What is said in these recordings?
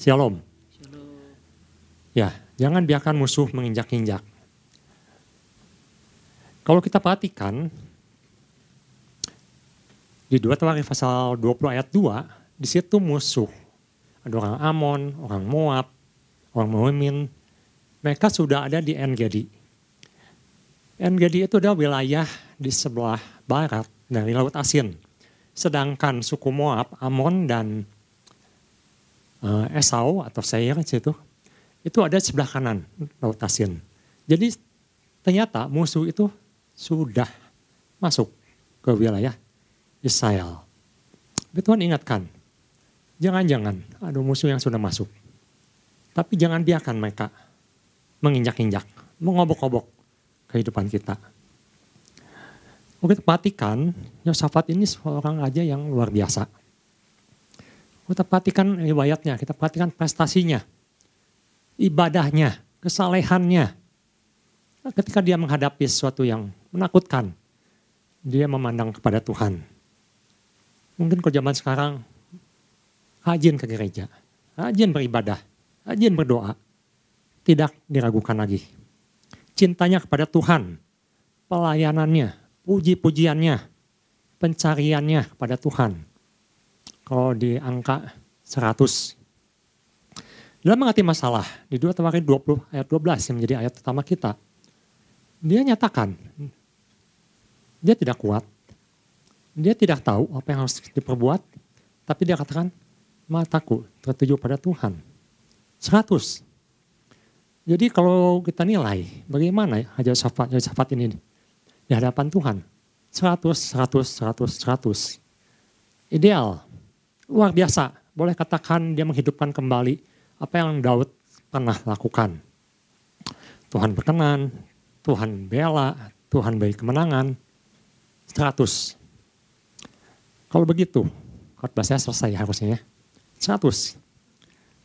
Shalom. Ya, jangan biarkan musuh menginjak-injak. Kalau kita perhatikan, di 2 Tawarikh pasal 20 ayat 2, di situ musuh. Ada orang Amon, orang Moab, orang Moamin. Mereka sudah ada di Engedi. Engedi itu adalah wilayah di sebelah barat dari Laut Asin. Sedangkan suku Moab, Amon, dan uh, Esau atau Seir situ, itu ada di sebelah kanan Laut Asin. Jadi ternyata musuh itu sudah masuk ke wilayah Israel. Tapi Tuhan ingatkan, jangan-jangan ada musuh yang sudah masuk. Tapi jangan biarkan mereka menginjak-injak, mengobok-obok kehidupan kita. Kita perhatikan, Yosafat ini seorang raja yang luar biasa. Kita perhatikan riwayatnya, kita perhatikan prestasinya, ibadahnya, kesalehannya. Ketika dia menghadapi sesuatu yang menakutkan, dia memandang kepada Tuhan. Mungkin kalau zaman sekarang, rajin ke gereja, rajin beribadah, rajin berdoa, tidak diragukan lagi. Cintanya kepada Tuhan, pelayanannya, puji-pujiannya, pencariannya kepada Tuhan. Kalau di angka 100 dalam mengerti masalah, di 2 Tawarin 20 ayat 12 yang menjadi ayat utama kita, dia nyatakan, dia tidak kuat, dia tidak tahu apa yang harus diperbuat, tapi dia katakan, mataku tertuju pada Tuhan. 100. Jadi kalau kita nilai, bagaimana Hajar Safat, Hajar Safat ini di hadapan Tuhan? 100, 100, 100, 100. Ideal, luar biasa. Boleh katakan dia menghidupkan kembali apa yang Daud pernah lakukan. Tuhan berkenan, Tuhan bela, Tuhan beri kemenangan, 100. Kalau begitu, khotbahnya selesai harusnya ya. 100.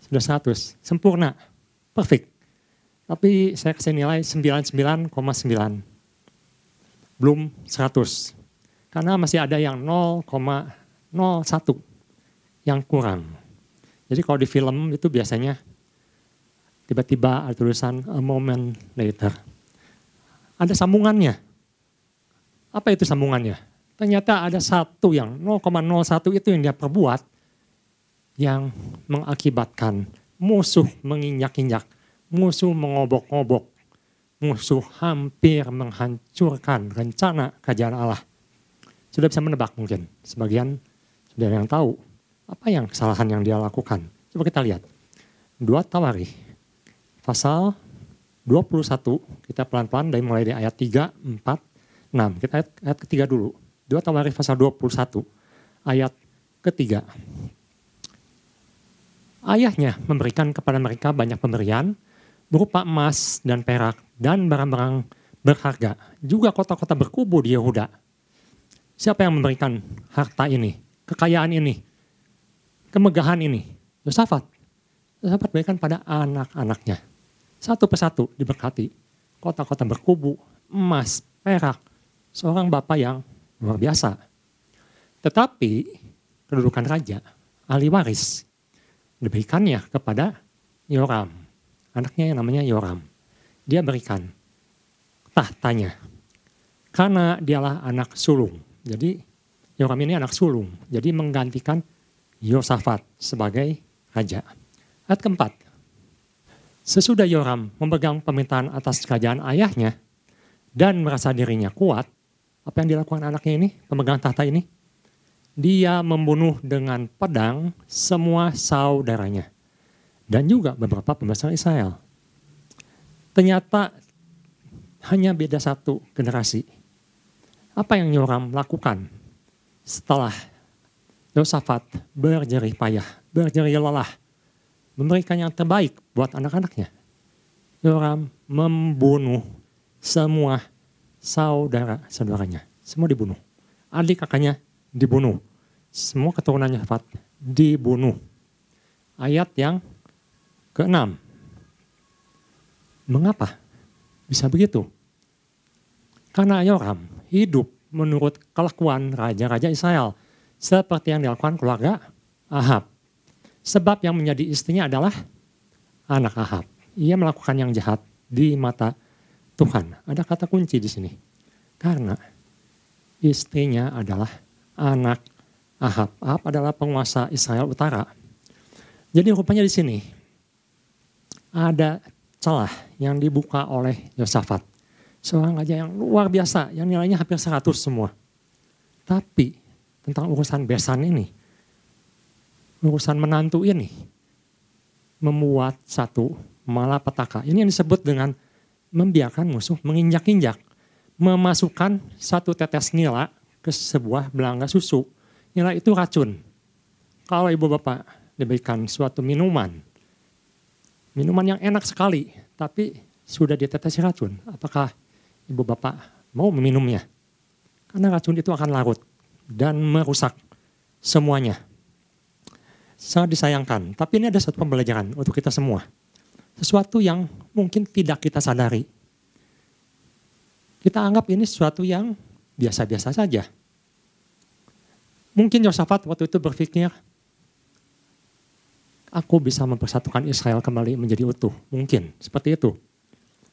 Sudah 100, sempurna, perfect. Tapi saya kasih nilai 99,9. Belum 100. Karena masih ada yang 0,01 yang kurang. Jadi kalau di film itu biasanya tiba-tiba ada tulisan a moment later. Ada sambungannya. Apa itu sambungannya? Ternyata ada satu yang 0,01 itu yang dia perbuat yang mengakibatkan musuh menginjak-injak, musuh mengobok-ngobok, musuh hampir menghancurkan rencana kerajaan Allah. Sudah bisa menebak mungkin, sebagian sudah yang tahu apa yang kesalahan yang dia lakukan? Coba kita lihat. Dua Tawari, pasal 21, kita pelan-pelan dari mulai dari ayat 3, 4, 6. Kita ayat, ayat ketiga dulu. Dua Tawari pasal 21, ayat ketiga. Ayahnya memberikan kepada mereka banyak pemberian berupa emas dan perak dan barang-barang berharga. Juga kota-kota berkubu di Yehuda. Siapa yang memberikan harta ini, kekayaan ini? Kemegahan ini. Yosafat. Yosafat berikan pada anak-anaknya. Satu persatu diberkati. Kota-kota berkubu, emas, perak. Seorang bapak yang luar biasa. Tetapi kedudukan raja, ahli waris, diberikannya kepada Yoram. Anaknya yang namanya Yoram. Dia berikan tahtanya. Karena dialah anak sulung. Jadi Yoram ini anak sulung. Jadi menggantikan Yosafat sebagai raja. Ayat keempat. Sesudah Yoram memegang pemerintahan atas kerajaan ayahnya dan merasa dirinya kuat, apa yang dilakukan anaknya ini, pemegang tahta ini? Dia membunuh dengan pedang semua saudaranya dan juga beberapa pembesar Israel. Ternyata hanya beda satu generasi. Apa yang Yoram lakukan setelah Yosafat berjerih payah, berjerih lelah, memberikan yang terbaik buat anak-anaknya. Yoram membunuh semua saudara-saudaranya. Semua dibunuh. Adik kakaknya dibunuh. Semua keturunan Yosafat dibunuh. Ayat yang keenam. Mengapa bisa begitu? Karena Yoram hidup menurut kelakuan raja-raja Israel seperti yang dilakukan keluarga Ahab. Sebab yang menjadi istrinya adalah anak Ahab. Ia melakukan yang jahat di mata Tuhan. Ada kata kunci di sini. Karena istrinya adalah anak Ahab. Ahab adalah penguasa Israel Utara. Jadi rupanya di sini ada celah yang dibuka oleh Yosafat. Seorang raja yang luar biasa, yang nilainya hampir 100 semua. Tapi tentang urusan besan ini, urusan menantu ini, membuat satu malapetaka. Ini yang disebut dengan membiarkan musuh menginjak-injak. Memasukkan satu tetes nila ke sebuah belangga susu. Nila itu racun. Kalau ibu bapak diberikan suatu minuman, minuman yang enak sekali, tapi sudah ditetesi racun, apakah ibu bapak mau meminumnya? Karena racun itu akan larut dan merusak semuanya. Sangat disayangkan, tapi ini ada satu pembelajaran untuk kita semua. Sesuatu yang mungkin tidak kita sadari. Kita anggap ini sesuatu yang biasa-biasa saja. Mungkin Yosafat waktu itu berpikir, aku bisa mempersatukan Israel kembali menjadi utuh. Mungkin seperti itu.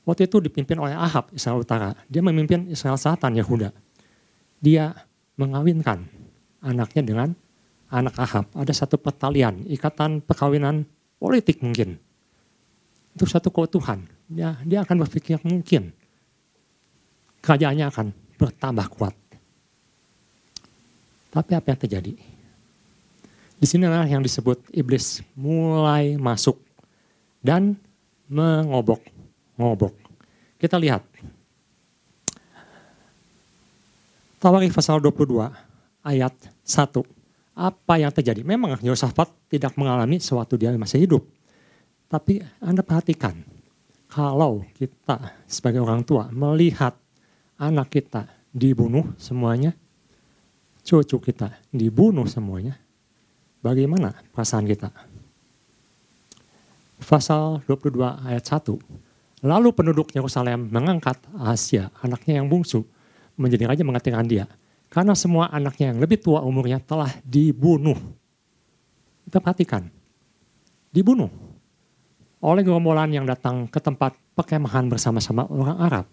Waktu itu dipimpin oleh Ahab, Israel Utara. Dia memimpin Israel Selatan, Yehuda. Dia mengawinkan anaknya dengan anak Ahab. Ada satu pertalian, ikatan perkawinan politik mungkin. Itu satu keutuhan. Dia, dia akan berpikir mungkin kerajaannya akan bertambah kuat. Tapi apa yang terjadi? Di sinilah yang disebut iblis mulai masuk dan mengobok-ngobok. Kita lihat. Tawarikh pasal 22 ayat 1. Apa yang terjadi? Memang Yosafat tidak mengalami sewaktu dia masih hidup. Tapi Anda perhatikan, kalau kita sebagai orang tua melihat anak kita dibunuh semuanya, cucu kita dibunuh semuanya, Bagaimana perasaan kita? Pasal 22 ayat 1. Lalu penduduk Yerusalem mengangkat Asia, anaknya yang bungsu, menjadi raja mengatakan dia. Karena semua anaknya yang lebih tua umurnya telah dibunuh. Kita perhatikan. Dibunuh. Oleh gerombolan yang datang ke tempat perkemahan bersama-sama orang Arab.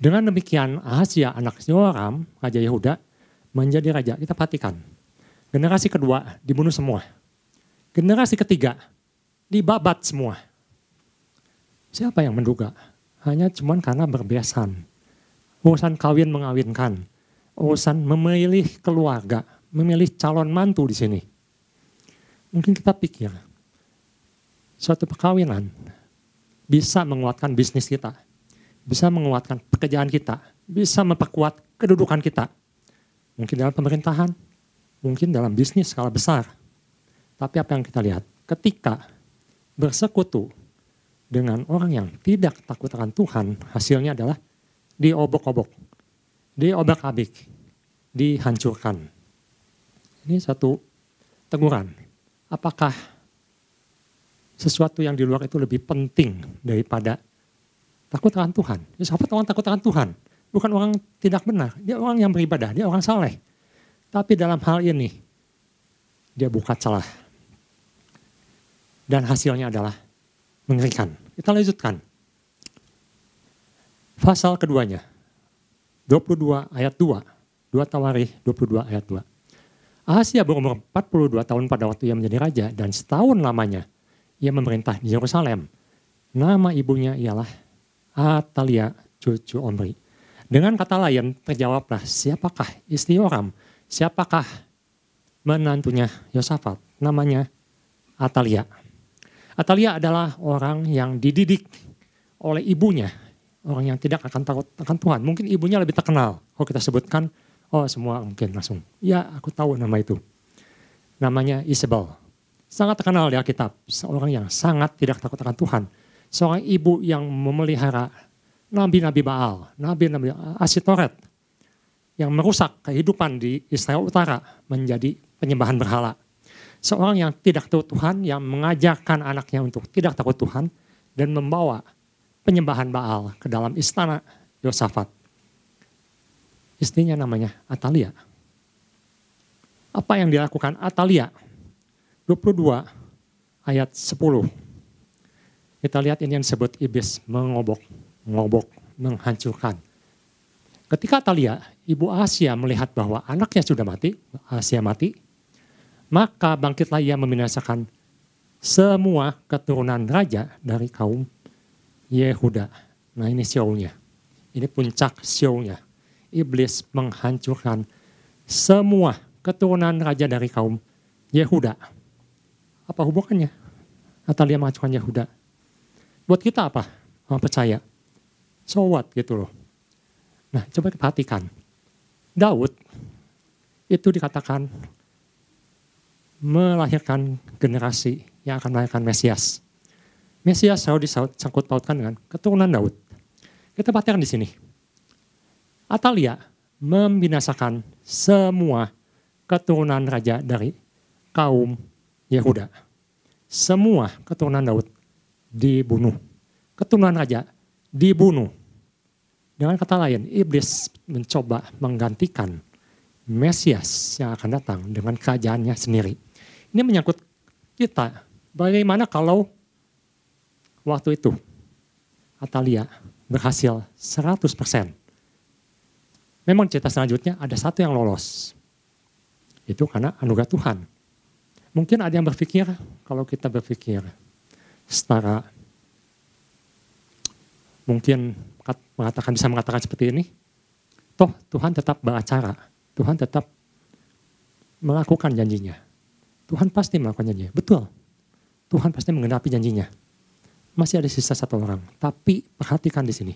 Dengan demikian Asia anak Yoram, Raja Yehuda, menjadi raja. Kita perhatikan Generasi kedua dibunuh semua. Generasi ketiga dibabat semua. Siapa yang menduga? Hanya cuman karena berbesan. Urusan kawin mengawinkan. Urusan memilih keluarga, memilih calon mantu di sini. Mungkin kita pikir, suatu perkawinan bisa menguatkan bisnis kita, bisa menguatkan pekerjaan kita, bisa memperkuat kedudukan kita. Mungkin dalam pemerintahan, mungkin dalam bisnis skala besar. Tapi apa yang kita lihat? Ketika bersekutu dengan orang yang tidak takut akan Tuhan, hasilnya adalah diobok-obok, diobak-abik, dihancurkan. Ini satu teguran. Apakah sesuatu yang di luar itu lebih penting daripada takut akan Tuhan? Ya, sahabat orang takut akan Tuhan. Bukan orang tidak benar. Dia orang yang beribadah, dia orang saleh. Tapi dalam hal ini, dia buka celah. Dan hasilnya adalah mengerikan. Kita lanjutkan. Pasal keduanya, 22 ayat 2. 2 Tawarikh 22 ayat 2. Ahasia berumur 42 tahun pada waktu ia menjadi raja dan setahun lamanya ia memerintah di Yerusalem. Nama ibunya ialah Atalia cucu Omri. Dengan kata lain terjawablah siapakah istri Yoram Siapakah menantunya Yosafat? Namanya Atalia. Atalia adalah orang yang dididik oleh ibunya. Orang yang tidak akan takut akan Tuhan. Mungkin ibunya lebih terkenal. Kalau kita sebutkan, oh semua mungkin langsung. Ya aku tahu nama itu. Namanya Isabel. Sangat terkenal di Alkitab. Seorang yang sangat tidak takut akan Tuhan. Seorang ibu yang memelihara nabi-nabi Baal, nabi-nabi Asitoret, yang merusak kehidupan di Israel Utara menjadi penyembahan berhala. Seorang yang tidak tahu Tuhan, yang mengajarkan anaknya untuk tidak takut Tuhan, dan membawa penyembahan Baal ke dalam istana Yosafat. Istrinya namanya Atalia. Apa yang dilakukan Atalia? 22 ayat 10. Kita lihat ini yang disebut iblis mengobok, mengobok, menghancurkan. Ketika Atalia, ibu Asia melihat bahwa anaknya sudah mati, Asia mati, maka bangkitlah ia membinasakan semua keturunan raja dari kaum Yehuda. Nah ini show-nya. Ini puncak show-nya. Iblis menghancurkan semua keturunan raja dari kaum Yehuda. Apa hubungannya? Atalia menghancurkan Yehuda. Buat kita apa? Orang percaya. So what gitu loh. Nah coba perhatikan. Daud itu dikatakan melahirkan generasi yang akan melahirkan Mesias. Mesias selalu disangkut pautkan dengan keturunan Daud. Kita perhatikan di sini. Atalia membinasakan semua keturunan raja dari kaum Yehuda. Semua keturunan Daud dibunuh. Keturunan raja dibunuh. Dengan kata lain, iblis mencoba menggantikan Mesias yang akan datang dengan kerajaannya sendiri. Ini menyangkut kita. Bagaimana kalau waktu itu Atalia berhasil 100%. Memang cerita selanjutnya ada satu yang lolos. Itu karena anugerah Tuhan. Mungkin ada yang berpikir, kalau kita berpikir setara, mungkin mengatakan bisa mengatakan seperti ini, toh Tuhan tetap beracara, Tuhan tetap melakukan janjinya. Tuhan pasti melakukan janjinya, betul. Tuhan pasti menggenapi janjinya. Masih ada sisa satu orang, tapi perhatikan di sini.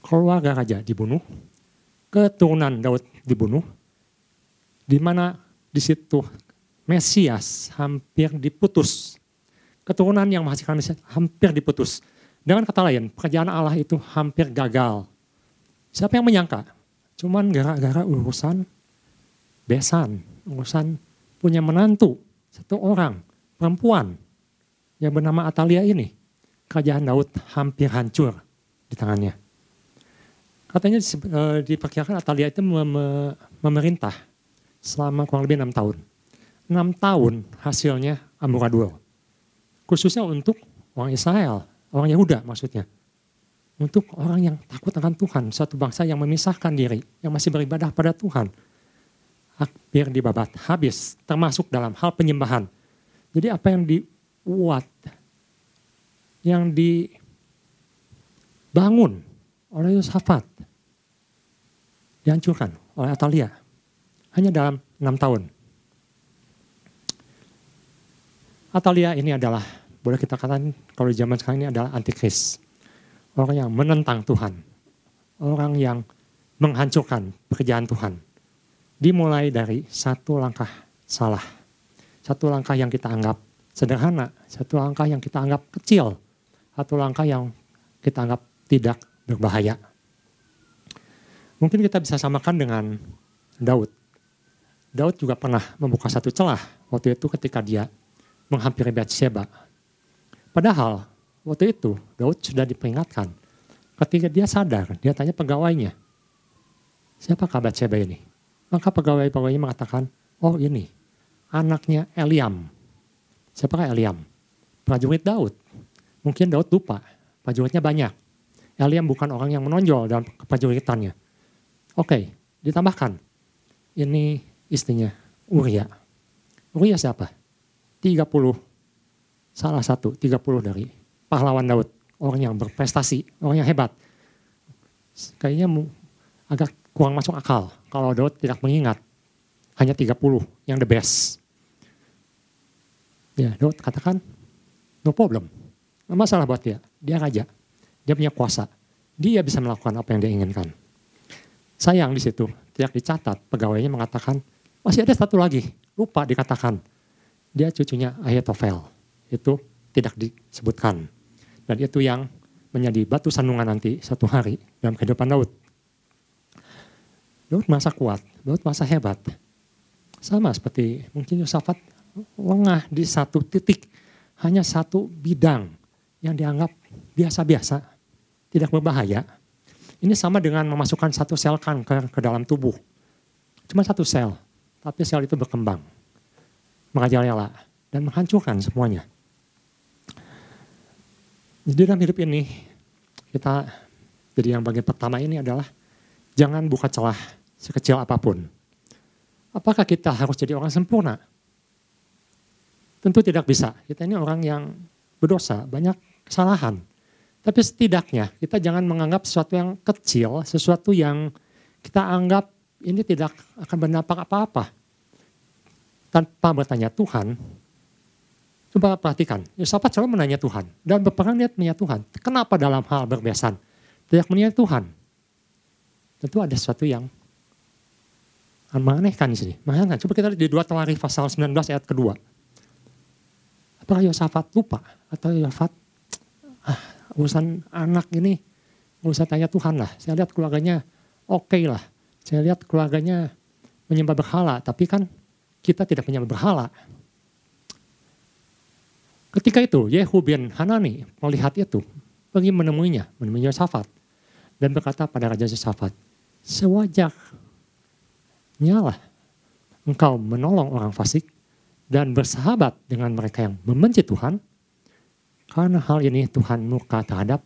Keluarga raja dibunuh, keturunan Daud dibunuh, di mana di situ Mesias hampir diputus. Keturunan yang menghasilkan Mesias hampir diputus. Dengan kata lain, pekerjaan Allah itu hampir gagal. Siapa yang menyangka? Cuman gara-gara urusan besan, urusan punya menantu, satu orang, perempuan yang bernama Atalia ini. Kerajaan Daud hampir hancur di tangannya. Katanya uh, diperkirakan Atalia itu mem memerintah selama kurang lebih enam tahun. Enam tahun hasilnya amburadul. Khususnya untuk orang Israel, orang Yehuda maksudnya. Untuk orang yang takut akan Tuhan, satu bangsa yang memisahkan diri, yang masih beribadah pada Tuhan. Hampir dibabat, habis, termasuk dalam hal penyembahan. Jadi apa yang dibuat, yang dibangun oleh Yosafat. Dihancurkan oleh Atalia. Hanya dalam enam tahun. Atalia ini adalah, boleh kita katakan kalau di zaman sekarang ini adalah antikris. Orang yang menentang Tuhan. Orang yang menghancurkan pekerjaan Tuhan. Dimulai dari satu langkah salah. Satu langkah yang kita anggap sederhana. Satu langkah yang kita anggap kecil. Satu langkah yang kita anggap tidak berbahaya. Mungkin kita bisa samakan dengan Daud. Daud juga pernah membuka satu celah waktu itu ketika dia menghampiri Bathsheba. Padahal waktu itu Daud sudah diperingatkan. Ketika dia sadar, dia tanya pegawainya, siapakah Bathsheba ini? Maka pegawai-pegawainya mengatakan, oh ini anaknya Eliam. Siapakah Eliam? Prajurit Daud. Mungkin Daud lupa, prajuritnya banyak. Eliam bukan orang yang menonjol dalam keprajuritannya. Oke, ditambahkan. Ini istrinya Uria. Uria siapa? 30, salah satu, 30 dari pahlawan Daud. Orang yang berprestasi, orang yang hebat. Kayaknya agak kurang masuk akal kalau Daud tidak mengingat. Hanya 30 yang the best. Ya, Daud katakan, no problem. Masalah buat dia, dia raja dia punya kuasa. Dia bisa melakukan apa yang dia inginkan. Sayang di situ, tidak dicatat, pegawainya mengatakan, masih ada satu lagi, lupa dikatakan. Dia cucunya Ayatofel, itu tidak disebutkan. Dan itu yang menjadi batu sandungan nanti satu hari dalam kehidupan Daud. Daud masa kuat, Daud masa hebat. Sama seperti mungkin Yosafat lengah di satu titik, hanya satu bidang yang dianggap biasa-biasa, tidak berbahaya. Ini sama dengan memasukkan satu sel kanker ke dalam tubuh. Cuma satu sel, tapi sel itu berkembang. Merajalela. dan menghancurkan semuanya. Jadi dalam hidup ini kita jadi yang bagian pertama ini adalah jangan buka celah sekecil apa pun. Apakah kita harus jadi orang sempurna? Tentu tidak bisa. Kita ini orang yang berdosa, banyak kesalahan. Tapi setidaknya kita jangan menganggap sesuatu yang kecil, sesuatu yang kita anggap ini tidak akan berdampak apa-apa. Tanpa bertanya Tuhan, coba perhatikan, Yosafat selalu menanya Tuhan. Dan berperang dia menanya Tuhan. Kenapa dalam hal berbesan? Tidak menanya Tuhan. Tentu ada sesuatu yang menganehkan di sini. Coba kita lihat di 2 Tawarikh pasal 19 ayat kedua. Apakah Yosafat lupa? Atau Yosafat, ah, urusan anak ini, nggak usah tanya Tuhan lah. Saya lihat keluarganya oke okay lah. Saya lihat keluarganya menyembah berhala, tapi kan kita tidak menyembah berhala. Ketika itu Yehu bin Hanani melihat itu, pergi menemuinya, menemui Yosafat. Dan berkata pada Raja Yosafat, sewajarnya lah engkau menolong orang fasik dan bersahabat dengan mereka yang membenci Tuhan. Karena hal ini Tuhan murka terhadap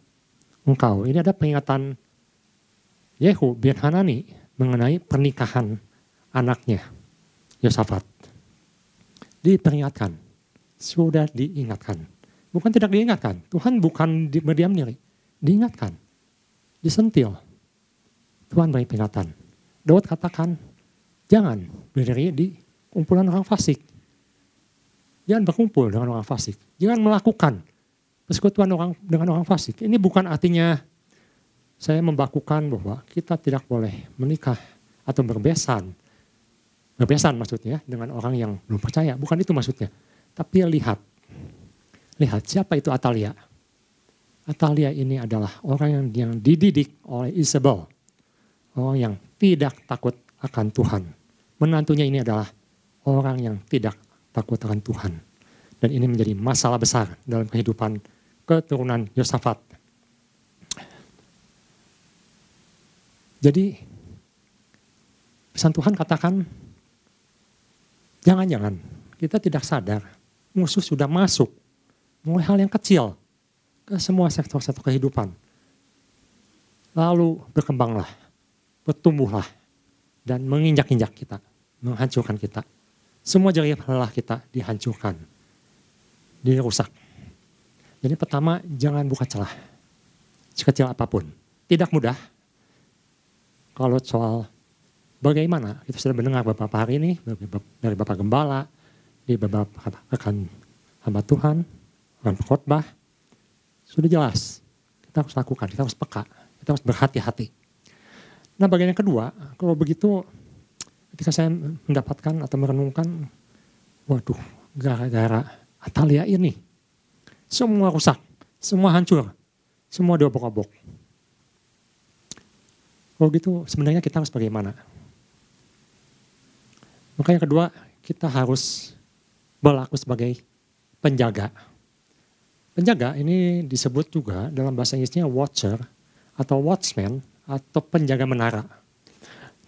engkau. Ini ada peringatan Yehu bin Hanani mengenai pernikahan anaknya Yosafat. Diperingatkan, sudah diingatkan. Bukan tidak diingatkan, Tuhan bukan di, berdiam diri, diingatkan, disentil. Tuhan beri peringatan. Daud katakan, jangan berdiri di kumpulan orang fasik. Jangan berkumpul dengan orang fasik. Jangan melakukan persekutuan orang dengan orang fasik. Ini bukan artinya saya membakukan bahwa kita tidak boleh menikah atau berbesan. Berbesan maksudnya dengan orang yang belum percaya. Bukan itu maksudnya. Tapi lihat. Lihat siapa itu Atalia. Atalia ini adalah orang yang, yang dididik oleh Isabel. Orang yang tidak takut akan Tuhan. Menantunya ini adalah orang yang tidak takut akan Tuhan. Dan ini menjadi masalah besar dalam kehidupan keturunan Yosafat. Jadi pesan Tuhan katakan, jangan-jangan kita tidak sadar musuh sudah masuk mulai hal yang kecil ke semua sektor-sektor kehidupan. Lalu berkembanglah, bertumbuhlah, dan menginjak-injak kita, menghancurkan kita. Semua jari lelah kita dihancurkan, dirusak. Jadi pertama, jangan buka celah, sekecil apa pun. Tidak mudah, kalau soal bagaimana kita sudah mendengar beberapa hari ini dari Bapak Gembala, di beberapa rekan hamba Tuhan, rekan khotbah, sudah jelas kita harus lakukan, kita harus peka, kita harus berhati-hati. Nah bagian yang kedua, kalau begitu ketika saya mendapatkan atau merenungkan, waduh gara-gara Atalia ini, semua rusak, semua hancur, semua diobok-obok. Kalau gitu sebenarnya kita harus bagaimana? Maka yang kedua, kita harus berlaku sebagai penjaga. Penjaga ini disebut juga dalam bahasa Inggrisnya watcher atau watchman atau penjaga menara.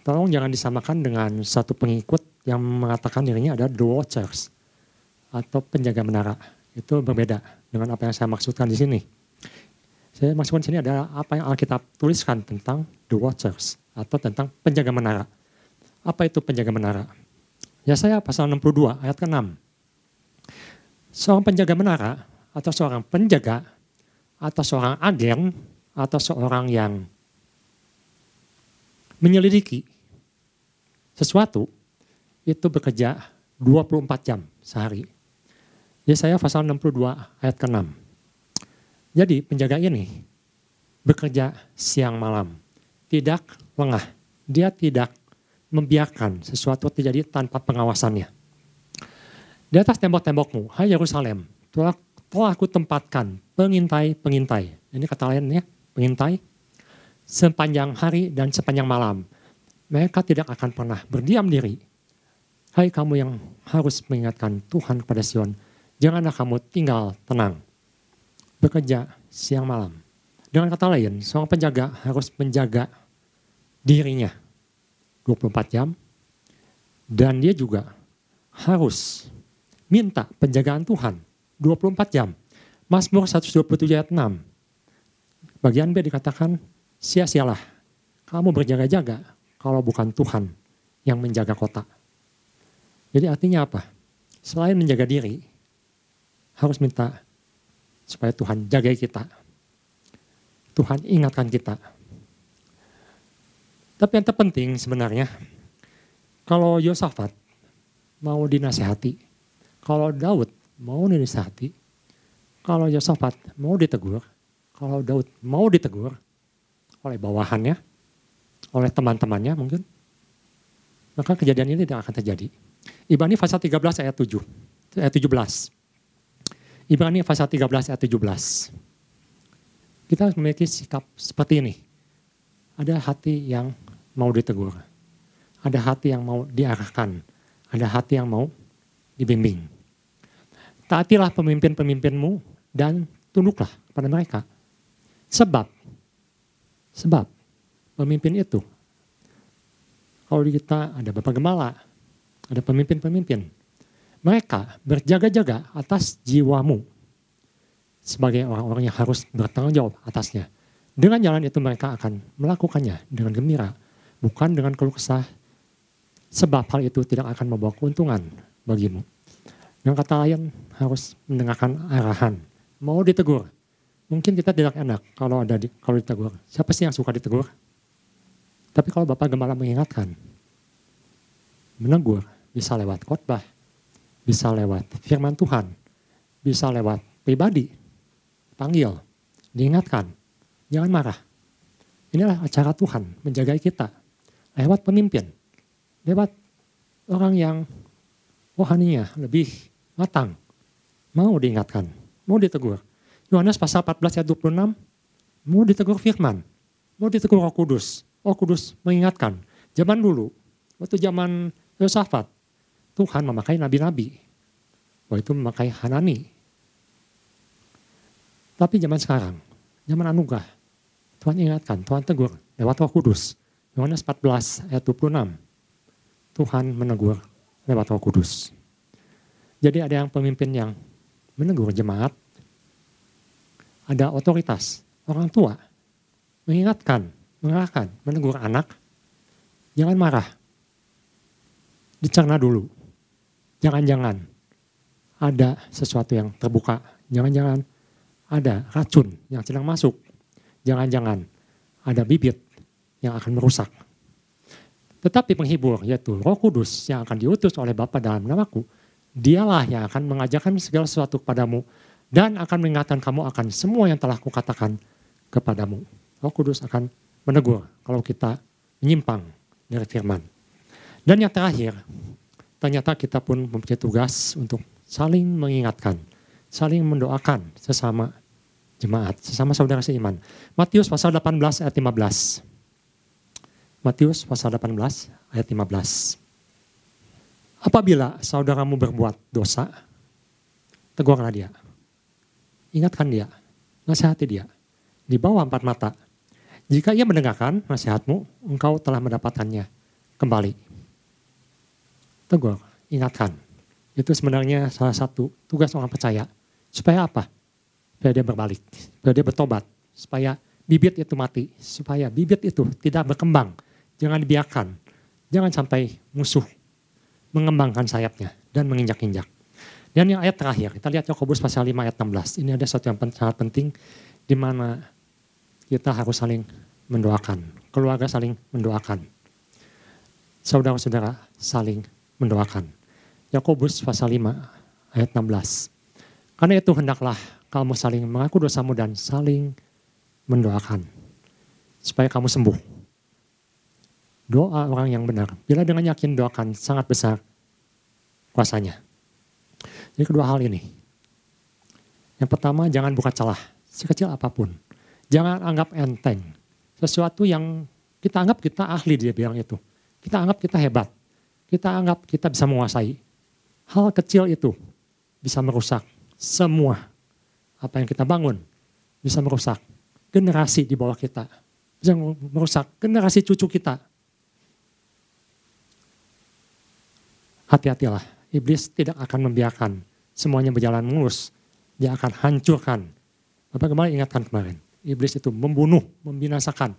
Tolong jangan disamakan dengan satu pengikut yang mengatakan dirinya ada the watchers atau penjaga menara. Itu berbeda dengan apa yang saya maksudkan di sini. Saya maksudkan sini adalah apa yang Alkitab tuliskan tentang the watchers atau tentang penjaga menara. Apa itu penjaga menara? Ya saya pasal 62 ayat ke-6. Seorang penjaga menara atau seorang penjaga atau seorang agen atau seorang yang menyelidiki sesuatu itu bekerja 24 jam sehari. Ya saya pasal 62 ayat ke-6. Jadi penjaga ini bekerja siang malam, tidak lengah. Dia tidak membiarkan sesuatu terjadi tanpa pengawasannya. Di atas tembok-tembokmu, hai Yerusalem, telah, telah aku tempatkan pengintai-pengintai. Ini kata lainnya, pengintai. Sepanjang hari dan sepanjang malam. Mereka tidak akan pernah berdiam diri. Hai kamu yang harus mengingatkan Tuhan kepada Sion, janganlah kamu tinggal tenang bekerja siang malam. Dengan kata lain, seorang penjaga harus menjaga dirinya 24 jam dan dia juga harus minta penjagaan Tuhan 24 jam. Mazmur 127 ayat 6. Bagian B dikatakan, sia-sialah kamu berjaga-jaga kalau bukan Tuhan yang menjaga kota. Jadi artinya apa? Selain menjaga diri, harus minta supaya Tuhan jaga kita. Tuhan ingatkan kita. Tapi yang terpenting sebenarnya, kalau Yosafat mau dinasehati, kalau Daud mau dinasehati, kalau Yosafat mau ditegur, kalau Daud mau ditegur oleh bawahannya, oleh teman-temannya mungkin, maka kejadian ini tidak akan terjadi. Ibrani pasal 13 ayat 7, ayat 17. Ibrani pasal 13 ayat 17. Kita memiliki sikap seperti ini. Ada hati yang mau ditegur. Ada hati yang mau diarahkan. Ada hati yang mau dibimbing. Taatilah pemimpin-pemimpinmu dan tunduklah pada mereka. Sebab, sebab pemimpin itu, kalau di kita ada Bapak Gemala, ada pemimpin-pemimpin, mereka berjaga-jaga atas jiwamu sebagai orang-orang yang harus bertanggung jawab atasnya. Dengan jalan itu mereka akan melakukannya dengan gembira, bukan dengan keluh kesah, sebab hal itu tidak akan membawa keuntungan bagimu. Dengan kata lain harus mendengarkan arahan, mau ditegur. Mungkin kita tidak enak kalau ada di, kalau ditegur. Siapa sih yang suka ditegur? Tapi kalau Bapak Gembala mengingatkan, menegur bisa lewat khotbah, bisa lewat firman Tuhan, bisa lewat pribadi, panggil, diingatkan, jangan marah. Inilah acara Tuhan menjaga kita lewat pemimpin, lewat orang yang rohaninya lebih matang, mau diingatkan, mau ditegur. Yohanes pasal 14 ayat 26, mau ditegur firman, mau ditegur roh kudus. Roh kudus mengingatkan, zaman dulu, waktu zaman Yosafat, Tuhan memakai nabi-nabi. Waktu itu memakai Hanani, tapi zaman sekarang, zaman anugerah, Tuhan ingatkan, Tuhan tegur lewat roh kudus. Yohanes 14 ayat 26. Tuhan menegur lewat roh kudus. Jadi ada yang pemimpin yang menegur jemaat, ada otoritas, orang tua, mengingatkan, mengarahkan, menegur anak, jangan marah, dicerna dulu. Jangan-jangan ada sesuatu yang terbuka, jangan-jangan ada racun yang sedang masuk. Jangan-jangan ada bibit yang akan merusak. Tetapi penghibur yaitu roh kudus yang akan diutus oleh Bapa dalam namaku. Dialah yang akan mengajarkan segala sesuatu kepadamu dan akan mengingatkan kamu akan semua yang telah kukatakan kepadamu. Roh kudus akan menegur kalau kita menyimpang dari firman. Dan yang terakhir, ternyata kita pun mempunyai tugas untuk saling mengingatkan saling mendoakan sesama jemaat, sesama saudara seiman. Matius pasal 18 ayat 15. Matius pasal 18 ayat 15. Apabila saudaramu berbuat dosa, tegurlah dia. Ingatkan dia, nasihati dia. Di bawah empat mata. Jika ia mendengarkan nasihatmu, engkau telah mendapatkannya kembali. Tegur, ingatkan. Itu sebenarnya salah satu tugas orang percaya Supaya apa? Supaya dia berbalik, supaya dia bertobat, supaya bibit itu mati, supaya bibit itu tidak berkembang. Jangan dibiarkan, jangan sampai musuh mengembangkan sayapnya dan menginjak-injak. Dan yang ayat terakhir, kita lihat Yakobus pasal 5 ayat 16. Ini ada satu yang sangat penting di mana kita harus saling mendoakan. Keluarga saling mendoakan. Saudara-saudara saling mendoakan. Yakobus pasal 5 ayat 16. Karena itu hendaklah kamu saling mengaku dosamu dan saling mendoakan. Supaya kamu sembuh. Doa orang yang benar. Bila dengan yakin doakan sangat besar kuasanya. Jadi kedua hal ini. Yang pertama jangan buka celah. Sekecil apa pun. Jangan anggap enteng. Sesuatu yang kita anggap kita ahli dia bilang itu. Kita anggap kita hebat. Kita anggap kita bisa menguasai. Hal kecil itu bisa merusak semua apa yang kita bangun bisa merusak generasi di bawah kita. Bisa merusak generasi cucu kita. Hati-hatilah, iblis tidak akan membiarkan semuanya berjalan mulus. Dia akan hancurkan. Bapak kemarin ingatkan kemarin, iblis itu membunuh, membinasakan,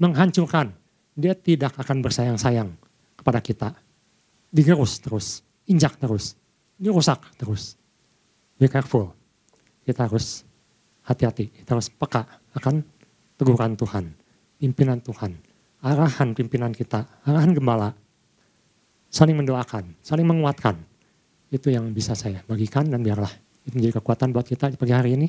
menghancurkan. Dia tidak akan bersayang-sayang kepada kita. Digerus terus, injak terus, dirusak terus. Be careful. Kita harus hati-hati, kita harus peka akan teguran Tuhan, pimpinan Tuhan, arahan pimpinan kita, arahan gembala, saling mendoakan, saling menguatkan. Itu yang bisa saya bagikan dan biarlah itu menjadi kekuatan buat kita di pagi hari ini.